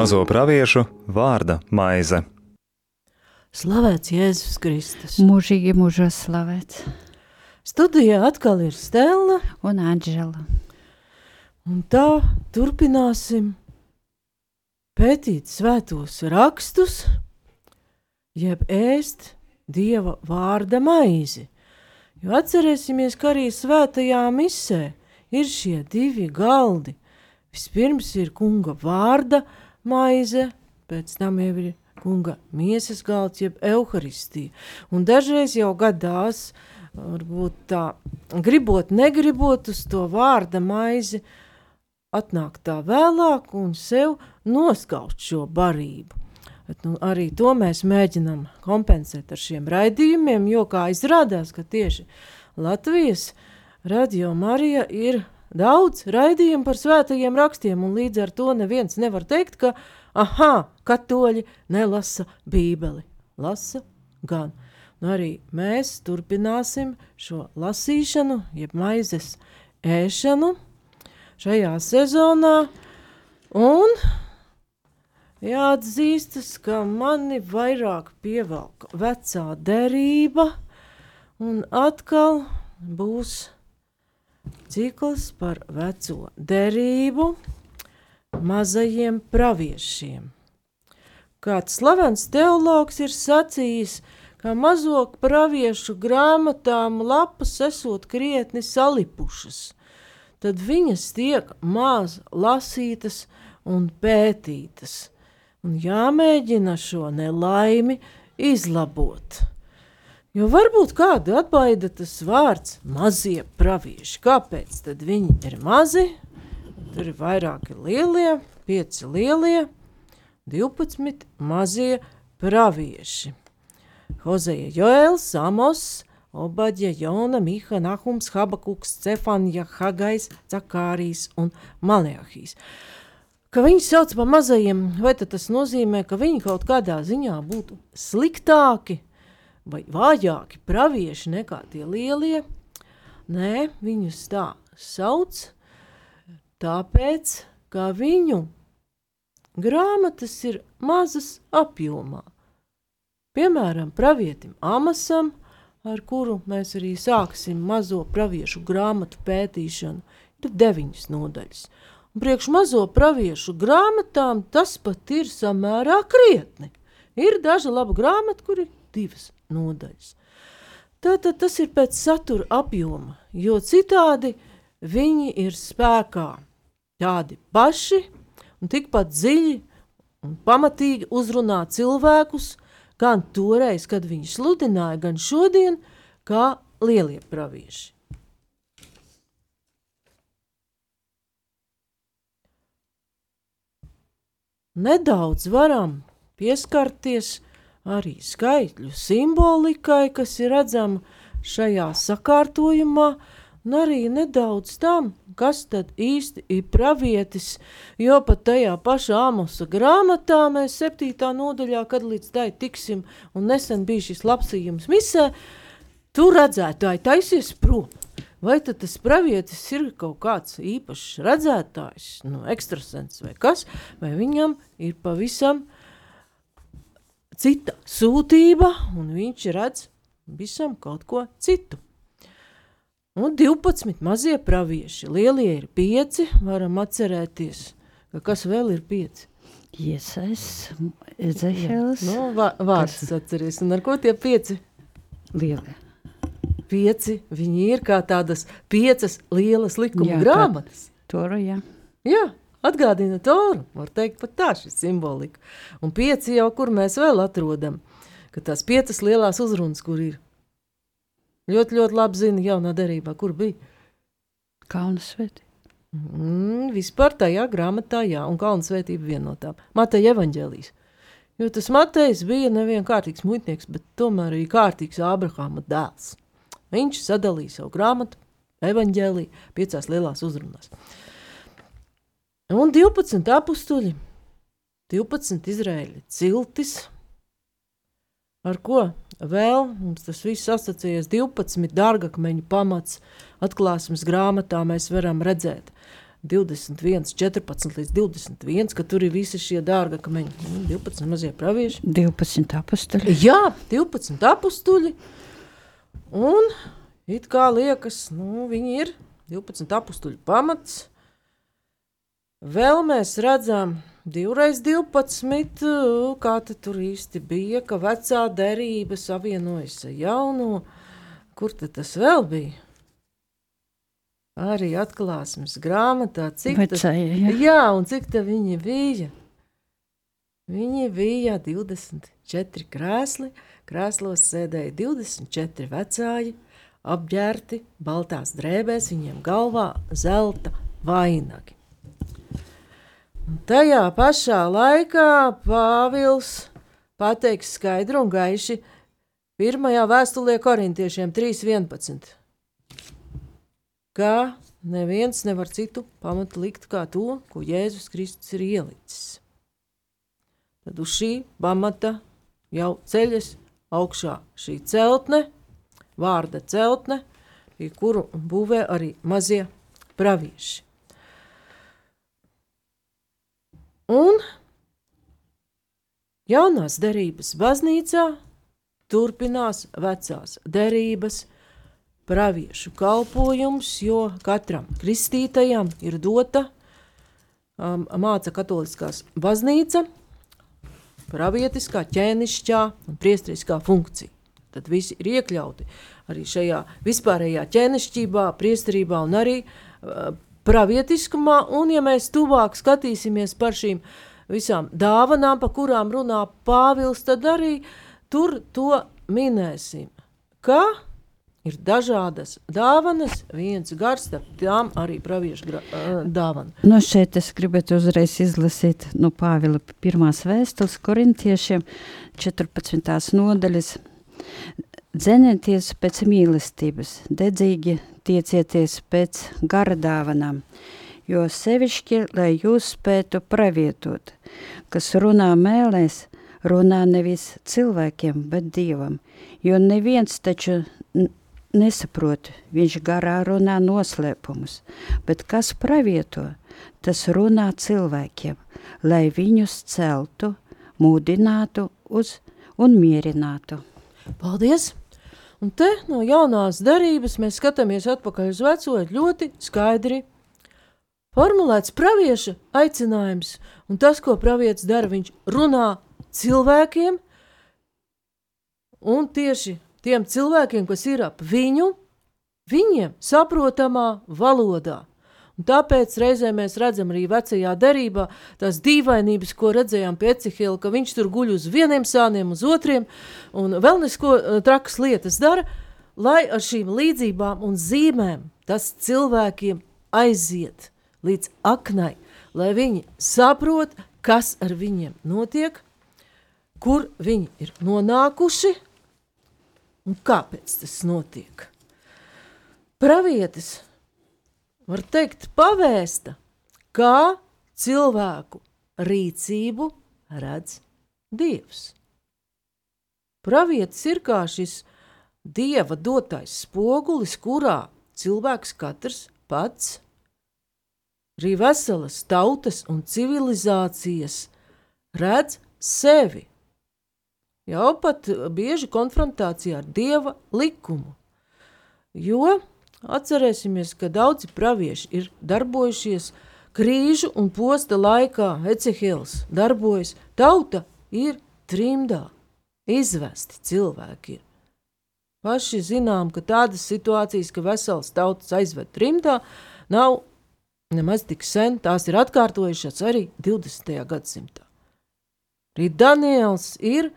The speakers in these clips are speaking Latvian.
mazo praviešu vārda maize. Slavēts Jēzus Kristus. Mūžīgi mūžos slavēts. Studijā atkal ir Stela un Anģela. Un tā turpināsim pētīt svētos rakstus, jeb ēst Dieva vārda maizi. Jo atcerēsimies, ka arī svētajā misē ir šie divi galdi. Vispirms ir kunga vārda maize, pēc tam jau ir kunga miesas galds, jeb evaharistija. Un dažreiz jau gadās, varbūt tā, gribot, negribot uz to vārda maizi, atnāk tā vēlāk un sev noskaut šo barību. Bet, nu, arī to mēs mēģinām kompensēt ar šiem raidījumiem, jo kā izrādās, ka tieši Latvijas radio Marija ir daudz raidījumu par svētajiem rakstiem, un līdz ar to neviens nevar teikt, ka aha, katoļi nelasa bībeli. Lasa gan. Nu, arī mēs turpināsim šo lasīšanu, jeb maizes ēšanu šajā sezonā, un jāatzīstas, ka mani vairāk pievelk vecā derība, un atkal būs cikls par veco derību, mazajiem praviešiem. Kāds slavens teologs ir sacījis, ka mazo praviešu grāmatām lapas esot krietni salipušas, tad viņas tiek maz lasītas un pētītas, un jāmēģina šo nelaimi izlabot. Jo varbūt kādu atbaida tas vārds mazie pravieši. Kāpēc tad viņi ir mazi? Tur ir vairāki lielie, pieci lielie, 12 mazie pravieši. Hozeja Joēls, Amos, Obaģa, Jona, Miha, Nahums, Habakuks, Cefanija, Hagais, Cakārijas un Maleahijas. Ka viņi sauc par mazajiem, vai tas nozīmē, ka viņi kaut kādā ziņā būtu sliktāki vai vājāki pravieši nekā tie lielie. Nē, viņus tā sauc, tāpēc, ka viņu grāmatas ir mazas apjomā. Piemēram, pravietim Amasam, ar kuru mēs arī sāksim mazo praviešu grāmatu pētīšanu, ir deviņas nodaļas. Un priekš mazo praviešu grāmatām tas pat ir samērā krietni. Ir daža laba grāmata, kur ir divas nodaļas. Tātad tas ir pēc satura apjoma, jo citādi viņi ir spēkā tādi paši un tikpat dziļi un pamatīgi uzrunā cilvēkus, gan toreiz, kad viņi sludināja, gan šodien, kā lielie pravieši. Nedaudz varam pieskarties arī skaitļu simbolikai, kas ir redzama šajā sakārtojumā, un arī nedaudz tam, kas tad īsti ir pravietis, jo pat tajā pašā Amosa grāmatā mēs septītā nodaļā, kad līdz tai tiksim, un nesen bija šis lapsījums misē, tu redzētāji taisies prom. Vai tad tas pravietis ir kaut kāds īpašs redzētājs, nu, ekstrasens vai kas, vai viņam ir pavisam uh, cita sūtība, un viņš redz visam kaut ko citu. Un 12 mazie pravieši, lielie ir pieci, varam atcerēties, ka kas vēl ir pieci. Iesais, Ezehēls. Nu, vā, vārds kas? atceries, un ar ko tie pieci? Lielie. Pieci, viņi ir kā tādas piecas lielas likuma jā, grāmatas. Tora, jā. Jā, Atgādina Toru, var teikt, pat tā šī simbolika. Un pieci jau, kur mēs vēl atrodam, ka tās piecas lielās uzrunas, kur ir. Ļoti, ļoti labi zina jaunā derībā, kur bija. Kalna svētība. Mm, vispār tajā grāmatā, jā, un kalna svētība viena no tām. Mateja evaņģēlijas. Jo tas Matejs bija nevien kārtīgs muitnieks, bet tomēr arī kārtīgs Ābrahāma dēls. Viņš sadalīja savu grāmatu, evaņģēliju, piecās lielās uzrunās. Un 12 apstuļi, 12 izraēļi ciltis, ar ko vēl mums tas viss asociējas 12 dārgakmeņu pamats atklāsmes grāmatā mēs varam redzēt 21, 14 līdz 21, ka tur ir visi šie dārgakmeņi, nu, 12 mazie pravieši. 12 apstuļi. Jā, 12 apstuļi. Un it kā liekas, nu, viņi ir 12 apstuļu pamats. Vēl mēs redzam, divreiz 12, kā tur īsti bija, ka vecā derība savienojas ar jauno. Kur tas vēl bija? Arī atklāsmes grāmatā, cik Vecāja, jā. Jā, un cik tā viņi bija? Viņi bija 24 krēsli, krēslos sēdēja 24 vecāji, apģērti baltās drēbēs, viņiem galvā zelta vainagi. Tajā pašā laikā Pāvils pateiks skaidru un gaiši pirmajā vēstulē korintiešiem 3.11 ka neviens nevar citu pamatu likt kā to, ko Jēzus Kristus ir ielicis. Tad uz šī pamata jau ceļas augšā šī celtne, vārda celtne, pie kuru būvē arī mazie pravieši. Un jaunās derības baznīcā turpinās vecās derības praviešu kalpojums, jo katram kristītajam ir dota um, māca katoliskās baznīca, pravietiskā, ķēnišķā un priestriskā funkcija. Tad visi ir iekļauti arī šajā vispārējā ķēnišķībā, priesterībā un arī uh, pravietiskumā, un ja mēs tuvāk skatīsimies par šīm visām dāvanām, pa kurām runā Pāvils, tad arī tur to minēsim. Kā ir dažādas dāvanas, viens gars, tām arī praviešu ā, dāvana. Nu, šeit es gribētu uzreiz izlasīt no Pāvila pirmās vēstules korintiešiem 14. nodaļas. Dzenieties pēc mīlestības, dedzīgi tiecieties pēc gara dāvanām, jo sevišķi, lai jūs spētu pravietot, kas runā mēlēs, runā nevis cilvēkiem, bet Dievam, jo neviens taču nesaprot, viņš garā runā noslēpumus, bet kas pravieto, tas runā cilvēkiem, lai viņus celtu, mūdinātu uz un mierinātu. Paldies! Un te no jaunās darības mēs skatāmies atpakaļ uz veco, ļoti skaidri formulēts pravieša aicinājums, un tas, ko pravietis dara, viņš runā cilvēkiem, un tieši tiem cilvēkiem, kas ir ap viņu, viņiem saprotamā valodā. Tāpēc reizē mēs redzam arī vecajā derībā tās dīvainības, ko redzējām pie Ecihila, ka viņš tur guļ uz vieniem sāniem, uz otriem, un vēl nesko eh, trakas lietas dara, lai ar šīm līdzībām un zīmēm tas cilvēkiem aiziet līdz aknai, lai viņi saprot, kas ar viņiem notiek, kur viņi ir nonākuši un kāpēc tas notiek. Pravietis var teikt, pavēsta, kā cilvēku rīcību redz Dievs. Pravietis ir kā šis Dieva dotais spogulis, kurā cilvēks katrs pats, arī veselas tautas un civilizācijas redz sevi. Jau pat bieži konfrontācijā ar Dieva likumu. Jo Atcerēsimies, ka daudzi pravieši ir darbojušies krīžu un posta laikā. Ecehils darbojas, tauta ir trimdā, izvesti cilvēki. ir. Paši zinām, ka tādas situācijas, ka vesels tautas aizved trimdā, nav nemaz tik sen, tās ir atkārtojušās arī 20. gadsimtā. Arī Daniels ir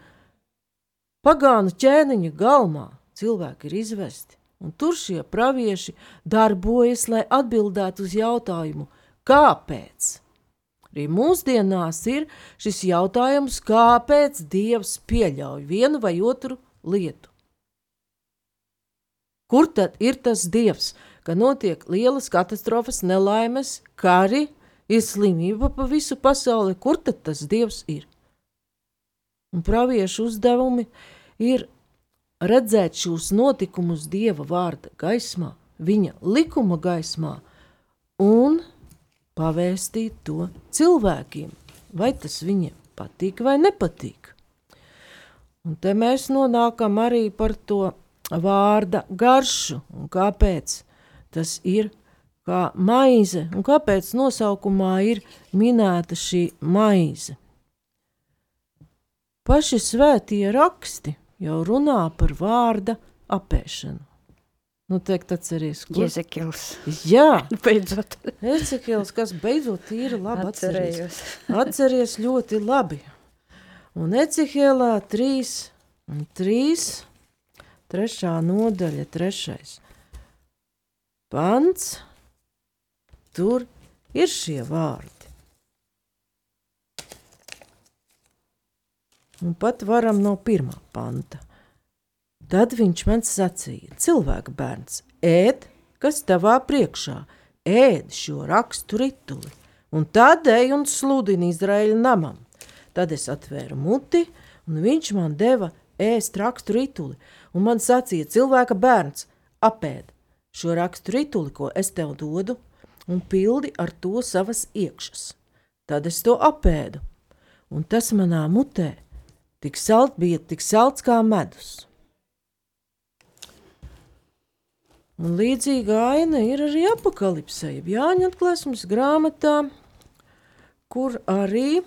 pagānu ķēniņa galmā, cilvēki ir izvesti. Un tur šie pravieši darbojas, lai atbildētu uz jautājumu, kāpēc? Arī mūsdienās ir šis jautājums, kāpēc Dievs pieļauj vienu vai otru lietu. Kur tad ir tas Dievs, ka notiek lielas katastrofas, nelaimes, kari, ir slimība pa visu pasauli? Kur tad tas Dievs ir? Un praviešu uzdevumi ir redzēt šos notikumus Dieva vārda gaismā, viņa likuma gaismā un pavēstīt to cilvēkiem, vai tas viņiem patīk vai nepatīk. Un te mēs nonākam arī par to vārda garšu un kāpēc tas ir kā maize un kāpēc nosaukumā ir minēta šī maize. Paši svētie raksti jau runā par vārda apēšanu. Nu, teikt, atceries, ko? Jezekils. Jā. Beidzot. Jezekils, kas beidzot ir labi atcerējos. Atceries ļoti labi. Un Ecihēlā 3 un 3, trešā nodaļa, trešais pants, tur ir šie vārdi. Un pat varam no pirmā panta – Tad viņš man sacīja: Cilvēka bērns, ēd, kas tavā priekšā, ēd šo rakstu rituli, un tad ej un sludini Izraēļa namam. Tad es atvēru muti, un viņš man deva ēst rakstu rituli, un man sacīja: Cilvēka bērns, apēd šo rakstu rituli, ko es tev dodu, un pildi ar to savas iekšas. Tad es to apēdu, un tas manā mutē tik salt bija tik salds kā medus. Un līdzīga aina ir arī apakalipsē, Jāņa atklāsmes grāmatā, kur arī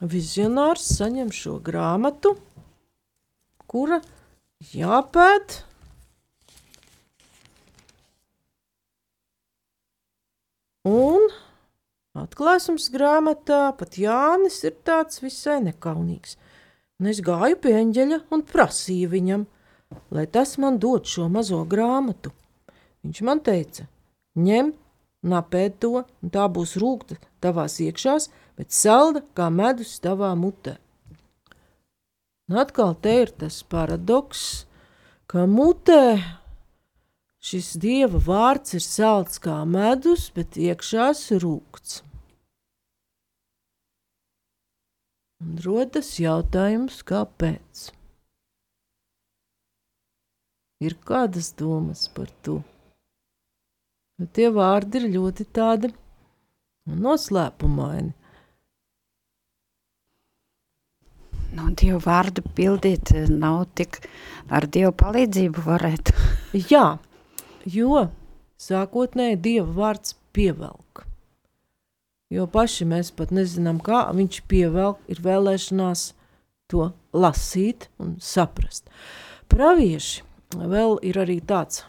vizionārs saņem šo grāmatu, kura jāpēt. Un atklāsmes grāmatā pat Jānis ir tāds visai nekaunīgs. Un es gāju pie eņģeļa un prasīju viņam, lai tas man dod šo mazo grāmatu. Viņš man teica, ņem, napēd to, un tā būs rūkta tavās iekšās, bet salda kā medus tavā mutē. Un atkal te ir tas paradoks, ka mutē šis dieva vārds ir salds kā medus, bet iekšās rūkts. Un rodas jautājums, kāpēc? Ir kādas domas par to? Jo tie vārdi ir ļoti tādi noslēpumaini. Nu, Dievu vārdu pildīt nav tik ar Dievu palīdzību varētu. Jā, jo sākotnēji Dieva vārds pievelk. Jo paši mēs pat nezinām, kā viņš pievelk, ir vēlēšanās to lasīt un saprast. Pravieši vēl ir arī tāds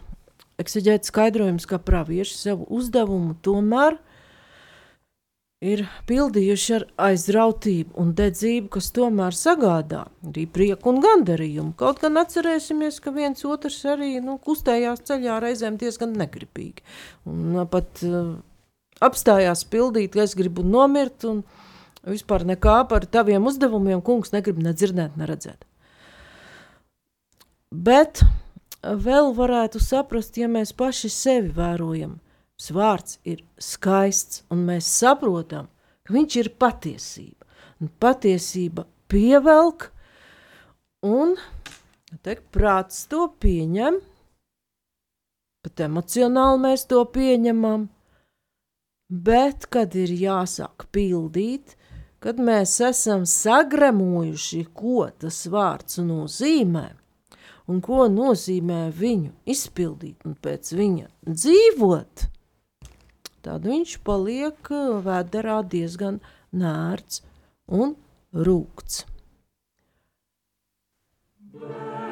ekseģēt skaidrojums, ka pravieši savu uzdevumu tomēr ir pildījuši ar aizrautību un dedzību, kas tomēr sagādā arī prieku un gandarījumu. Kaut gan atcerēsimies, ka viens otrs arī nu, kustējās ceļā reizēm diezgan negribīgi. Un pat uh, apstājās pildīt, es gribu nomirt un vispār nekā par taviem uzdevumiem kungs negrib nedzirdēt, neredzēt. Bet vēl varētu saprast, ja mēs paši sevi vērojam. Vārds ir skaists, un mēs saprotam, ka viņš ir patiesība. Un patiesība pievelk, un teikt, prāts to pieņem, pat emocionāli mēs to pieņemam, bet, kad ir jāsāk pildīt, kad mēs esam sagremojuši, ko tas vārds nozīmē, un ko nozīmē viņu izpildīt un pēc viņa dzīvot, tad viņš paliek uh, vēderā diezgan nērts un rūkts. Bless.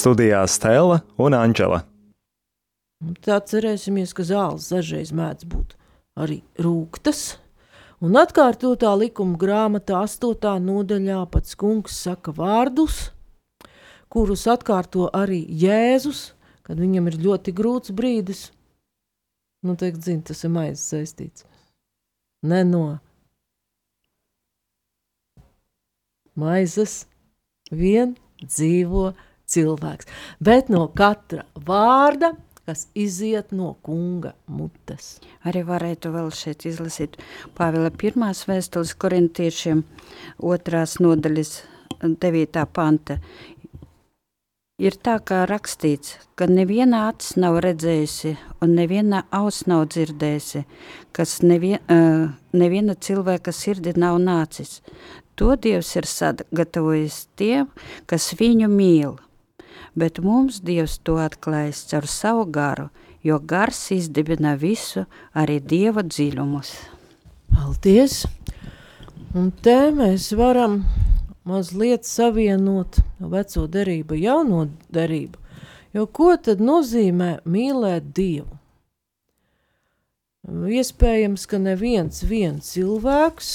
Studijā Stela un Anģela. Tā cerēsimies, ka zāles dažreiz mēdz būt arī rūktas. Un atkārtotā likuma grāmatā, 8. nodaļā, pats kungs saka vārdus, kurus atkārto arī Jēzus, kad viņam ir ļoti grūts brīdis. Nu, teikt, zin, tas ir maizes saistīts. Ne no maizes vien dzīvo cilvēks, bet no katra vārda, kas iziet no kunga mutes. Arī varētu vēl šeit izlasīt Pāvila pirmās vēstules korintiešiem otrās nodaļas 9. panta. Ir tā kā rakstīts, ka neviena acis nav redzējusi un neviena auss nav dzirdējusi, kas nevien, uh, neviena cilvēka sirdi nav nācis. To Dievs ir sagatavojis tiem, kas viņu mīl – bet mums Dievs to atklājas caur savu garu, jo gars izdibina visu, arī Dieva dziļumus. Paldies! Un te mēs varam mazliet savienot veco derību, jauno derību. Jo ko tad nozīmē mīlēt Dievu? Iespējams, ka neviens viens cilvēks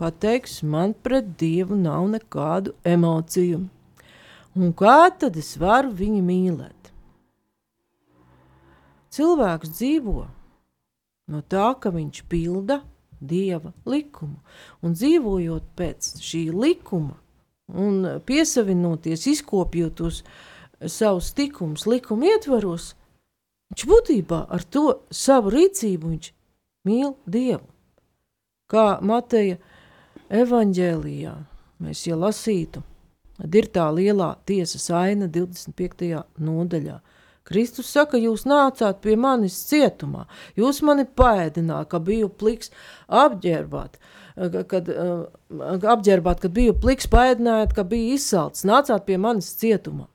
pateiks, man pret Dievu nav nekādu emociju. Un kā tad es varu viņu mīlēt? Cilvēks dzīvo no tā, ka viņš pilda dieva likumu, un dzīvojot pēc šī likuma, un piesavinoties, izkopjot tos savus tikumus, likuma ietvaros, viņš būtībā ar to savu rīcību viņš mīl Dievu. Kā Mateja evaņģēlijā mēs jau lasītu, Tad ir tā lielā tiesas aina 25. nodaļā. Kristus saka, jūs nācāt pie manis cietumā, jūs mani paēdināt, ka biju pliks apģērbāt, kad, apģērbāt, kad biju pliks paēdinājāt, ka biju izsalts, nācāt pie manis cietumā.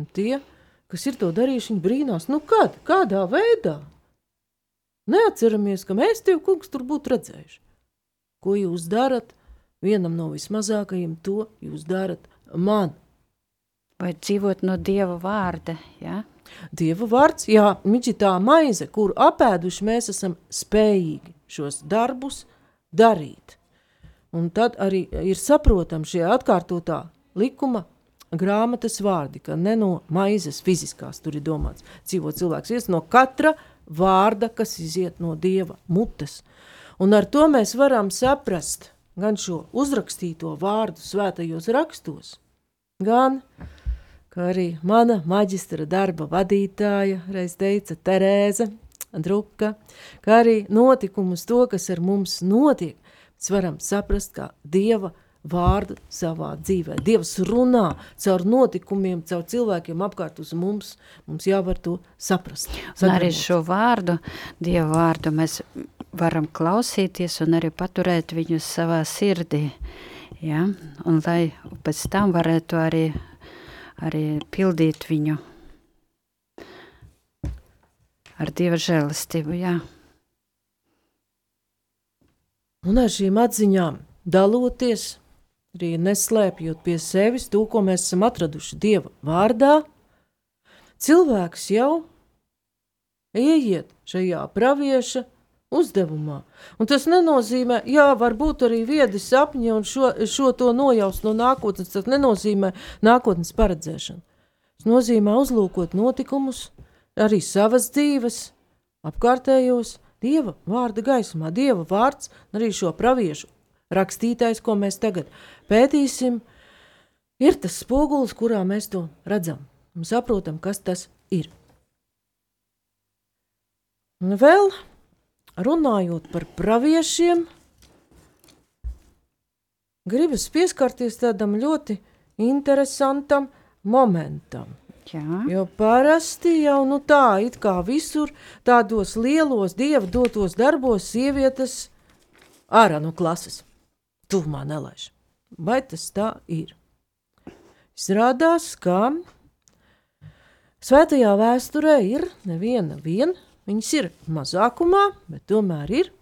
Un tie, kas ir to darījuši, viņi brīnās, nu kad, kādā veidā? Neatceramies, ka mēs tev, kungs, tur būtu redzējuši. Ko jūs darat? Vienam no vismazākajiem, to jūs darat man. Vai dzīvot no Dieva vārda, ja? Dieva vārds, jā, ir tā maize, kuru apēduši mēs esam spējīgi šos darbus darīt. Un tad arī ir saprotam šie atkārtotā likuma grāmatas vārdi, ka ne no maizes fiziskās tur ir domāts dzīvo cilvēks, ies no katra vārda, kas iziet no Dieva mutes. Un ar to mēs varam saprast, gan šo uzrakstīto vārdu svētajos rakstos, gan, arī mana maģistra darba vadītāja, reiz teica Terēza Druka, kā arī notikumus to, kas ar mums notiek, mēs varam saprast kā Dieva vārdu savā dzīvē. Dievs runā caur notikumiem, caur cilvēkiem apkārt uz mums, mums jāvar to saprast. Sadarbot. Un arī šo vārdu, Dieva vārdu mēs varam klausīties un arī paturēt viņu savā sirdī. Ja? Un lai pēc tam varētu arī, arī pildīt viņu ar Dieva žēlastību. Ja? Un ar šīm atziņām daloties, arī neslēpjot pie sevis to, ko mēs esam atraduši Dieva vārdā, cilvēks jau ieiet šajā pravieša uzdevumā. Un tas nenozīmē, jā, varbūt arī viedi sapņi un šo, šo to nojaust no nākotnes, tas nenozīmē nākotnes paredzēšanu. Tas nozīmē uzlūkot notikumus, arī savas dzīves, apkārtējos, Dieva vārda gaismā, Dieva vārds, arī šo praviešu rakstītais, ko mēs tagad pētīsim, ir tas spogulis, kurā mēs to redzam un saprotam, kas tas ir. Un vēl runājot par praviešiem, gribas pieskarties tādam ļoti interesantam momentam. Jā. Jo parasti jau nu tā, it kā visur tādos lielos dieva dotos darbos sievietes ārā no klases, tuvumā nelaiž. Vai tas tā ir? Izrādās, ka svētajā vēsturē ir neviena viena Viņas ir mazākumā, bet tomēr ir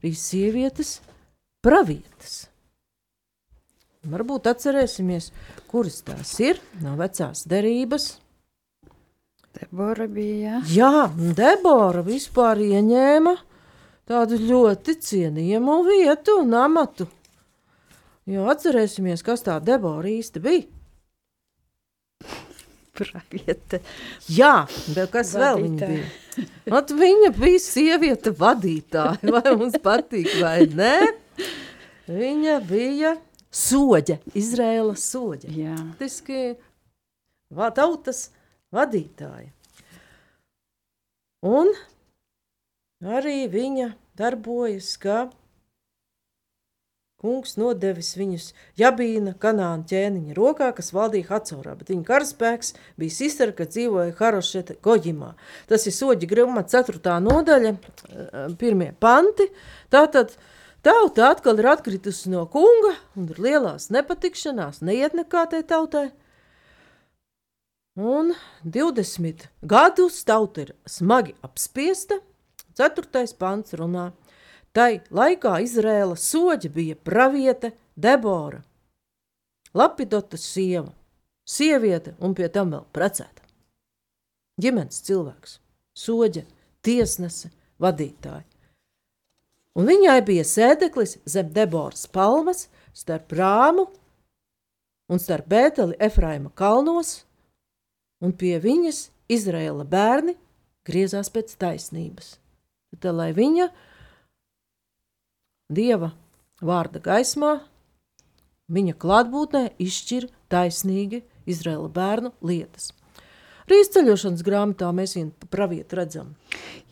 arī sievietes pravietas. Varbūt atcerēsimies, kuras tās ir no vecās derības. Debora bija. Jā, Debora vispār ieņēma tādu ļoti cienījamu vietu un amatu. Jo atcerēsimies, kas tā Debora īsti bija. Praviete. Jā, bet kas vēl viņa bija? At viņa bija sieviete vadītāja, vai mums patīk vai nē? Viņa bija soģe, Izraēlas soģe. Jā. Faktiski va- tautas vadītāja. Un arī viņa darbojas, kā kungs nodevis viņus Jabīna kanāna ķēniņa rokā, kas valdīja Hacorā, bet viņa karaspēks bija Sisera, kas dzīvoja Harošeta Goģimā. Tas ir soģi grumata 4. nodaļa, eh, pirmie panti. Tātad tauta atkal ir atkritusi no kunga un ir lielās nepatikšanās, neiet nekā tai tautai. Un 20 gadus tauta ir smagi apspiesta. 4. pants runā. Tai laikā Izrēlas soģa bija praviete Debora, Lapidotas sieva, sieviete un pie tam vēl precēta. Ģimenes cilvēks, soģa, tiesnese, vadītāja. Un viņai bija sēdeklis zem Deboras palmas, starp rāmu un starp Bēteli Efraima kalnos, un pie viņas Izraēla bērni griezās pēc taisnības. Tā lai viņa dieva vārda gaismā, viņa klātbūtnē izšķir taisnīgi Izraēla bērnu lietas. Arī izceļošanas grāmatā mēs viņu pravietu redzam.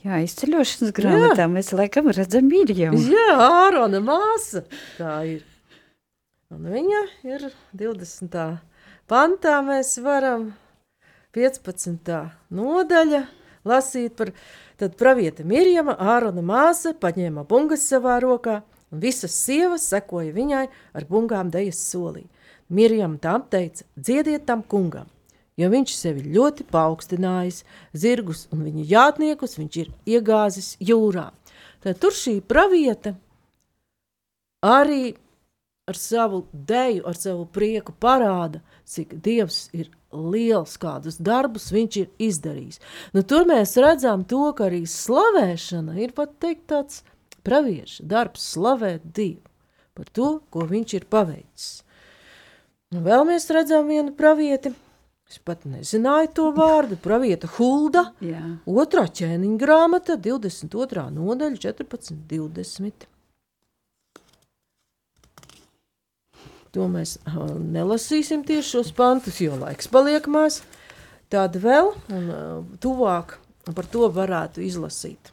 Jā, izceļošanas grāmatā mēs laikam redzam Mirjamu. Jā, Ārona māsa. Tā ir. Un viņa ir 20. pantā. Mēs varam 15. nodaļa lasīt par tad pravieta Mirjama, Ārona māsa, paņēma bungas savā rokā, un visas sievas sekoja viņai ar bungām dejas solī. Mirjam tam teica, dziediet tam kungam, jo viņš sevi ļoti paaugstinājis, zirgus un viņa jātniekus viņš ir iegāzis jūrā. Tad tur šī pravieta arī ar savu deju, ar savu prieku parāda, cik Dievs ir liels, kādus darbus viņš ir izdarījis. Nu, tur mēs redzam to, ka arī slavēšana ir pat teikt tāds pravieša darbs slavēt Dievu par to, ko viņš ir paveicis. Nu, vēl mēs redzam vienu pravieti, es pat nezināju to vārdu, pravieta Hulda, Jā. otrā ķēniņa grāmata, 22. nodaļa, 14, 20. To mēs uh, nelasīsim tieši šos pantus, jo laiks paliek maz. Tāda vēl, un uh, tuvāk par to varētu izlasīt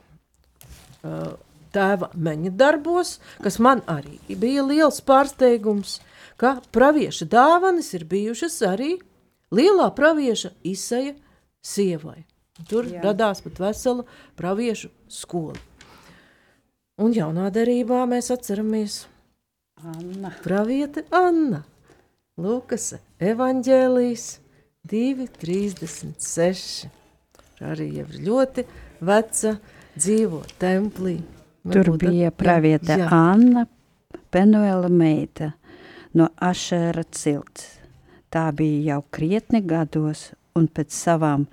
uh, tēva meņa darbos, kas man arī bija liels pārsteigums, ka pravieša dāvanas ir bijušas arī lielā pravieša Isaja sievai. Tur Jā. Radās pat vesela praviešu skola. Un jaunā derībā mēs atceramies Anna. praviete Anna. Lukas evaņģēlijas 2,36. Arī jau ir ļoti veca, dzīvo templī. Tur bija pravieta jā, Anna Penuela meita no Ašēra cilts. Tā bija jau krietni gados, un pēc savām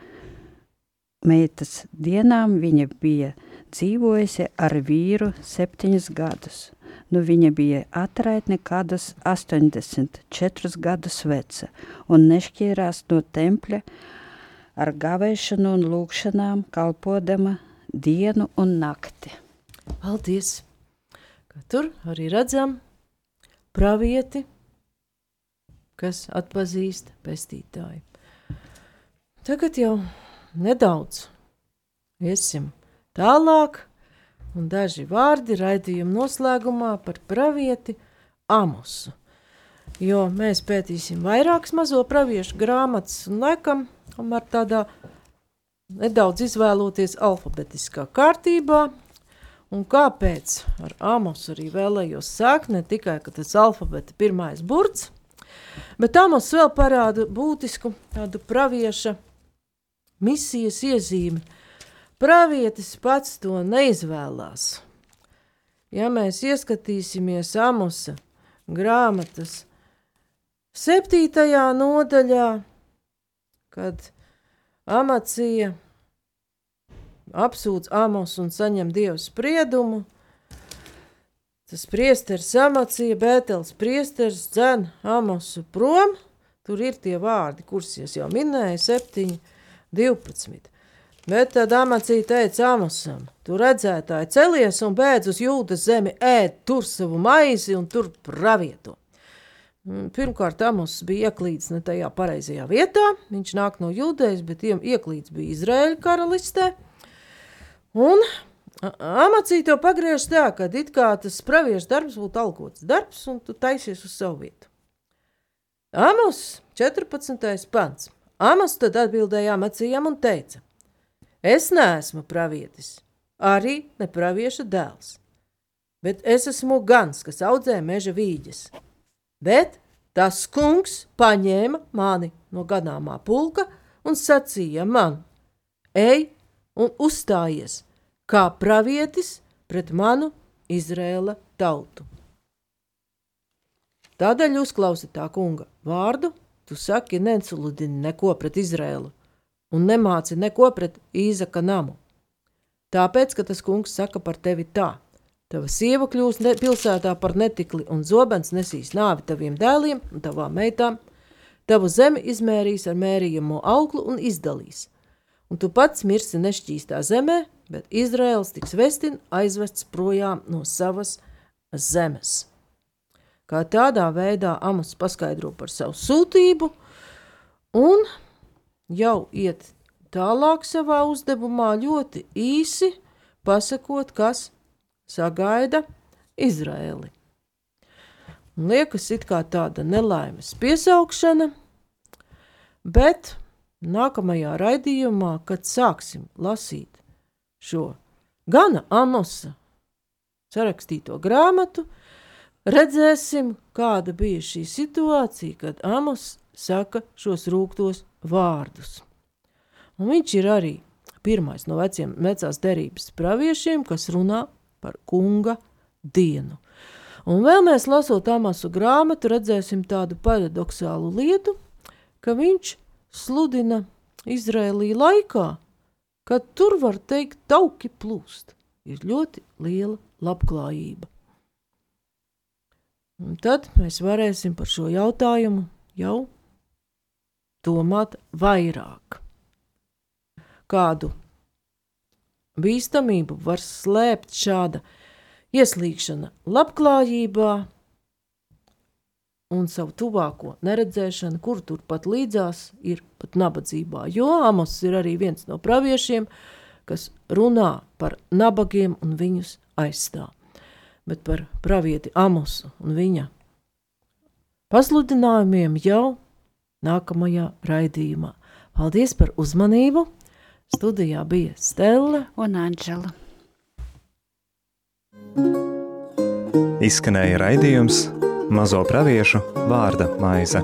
meitas dienām viņa bija dzīvojusi ar vīru septiņus gadus. Nu, viņa bija atraitne kādus 84 gadus veca un nešķīrās no tempļa ar gavēšanu un lūkšanām, kalpodama dienu un nakti. Paldies! Ka tur arī redzam pravieti, kas atpazīst pestītāju. Tagad jau nedaudz iesim tālāk, un daži vārdi raidījuma noslēgumā par pravieti Amosu. Jo mēs pētīsim vairākas mazo praviešu grāmatas, un laikam, tomēr tādā nedaudz izvēloties alfabetiskā kārtībā, Un kāpēc ar Amos arī vēlējos sākt? Ne tikai ka tas alfabēta pirmais burts, bet Amos vēl parāda būtisku tādu pravieša misijas iezīmi. Pravietis pats to neizvēlās. Ja mēs ieskatīsimies Amosa grāmatas Septītajā nodaļā, kad Amacija apsūdz Amos un saņem dievu spriedumu, tas priesteris Amacija, Bētels priesteris dzen Amosu prom, tur ir tie vārdi, kurus es jau minēju, 7, 12. Bet tad Amacija teica Amosam, tu redzētāji celies un bēdz uz jūdas zemi, ēd tur savu maizi un tur pravieto. Mm, pirmkārt, Amos bija ieklīdis ne tajā pareizajā vietā. Viņš nāk no jūdejas, bet ieklīdis bija Izraēļa karalistē. Un Amacija to pagriež tā, ka it kā tas praviešu darbs būtu algots darbs, un tu taisies uz savu vietu. Amos 14. pants. Amos tad atbildēja Amacijam un teica – Es neesmu pravietis, arī ne pravieša dēls, bet es esmu gans, kas audzē meža vīģes. Bet tas kungs paņēma mani no ganāmā pulka un sacīja man: Ej un uzstājies kā pravietis pret manu Izrēla tautu. Tādēļ uzklausi tā kunga vārdu, tu saki, nesuludini neko pret Izrēlu, un nemāci neko pret Īzaka namu. Tāpēc, ka tas kungs saka par tevi tā, tava sieva kļūs ne, pilsētā par netikli, un zobens nesīs nāvi taviem dēliem un tavām meitām, tavu zemi izmērīs ar mērījamo auglu un izdalīs. Un tu pats mirsi nešķīstā zemē, bet Izraels tiks vestin aizvests projām no savas zemes. Kā tādā veidā Amos paskaidro par savu sūtību, un jau iet tālāk savā uzdevumā, ļoti īsi pasakot, kas sagaida Izraēli. Un liekas, it kā tāda nelaimes piesaukšana, bet nākamajā raidījumā, kad sāksim lasīt šo gana Amosa sarakstīto grāmatu, redzēsim, kāda bija šī situācija, kad Amos saka šos rūktos vārdus. Un viņš ir arī pirmais no veciem, vecās derības praviešiem, kas runā par kunga dienu. Un vēl mēs lasot Amasu grāmatu, redzēsim tādu paradoxālu lietu, ka viņš sludina Izrēlī laikā, kad tur var teikt tauki plūst. Ir ļoti liela labklājība. Un tad mēs varēsim par šo jautājumu jau domāt vairāk. Kādu bīstamību var slēpt šāda ieslīgšana labklājībā un savu tuvāko neredzēšanu, kur turpat līdzās ir pat nabadzībā. Jo Amos ir arī viens no praviešiem, kas runā par nabagiem un viņus aizstāv. Bet par pravieti Amosu un viņa pasludinājumiem jau nākamajā raidījumā. Paldies par uzmanību! Studijā bija Stela un Anģela. Izskanēja raidījums Mazo praviešu vārda maize.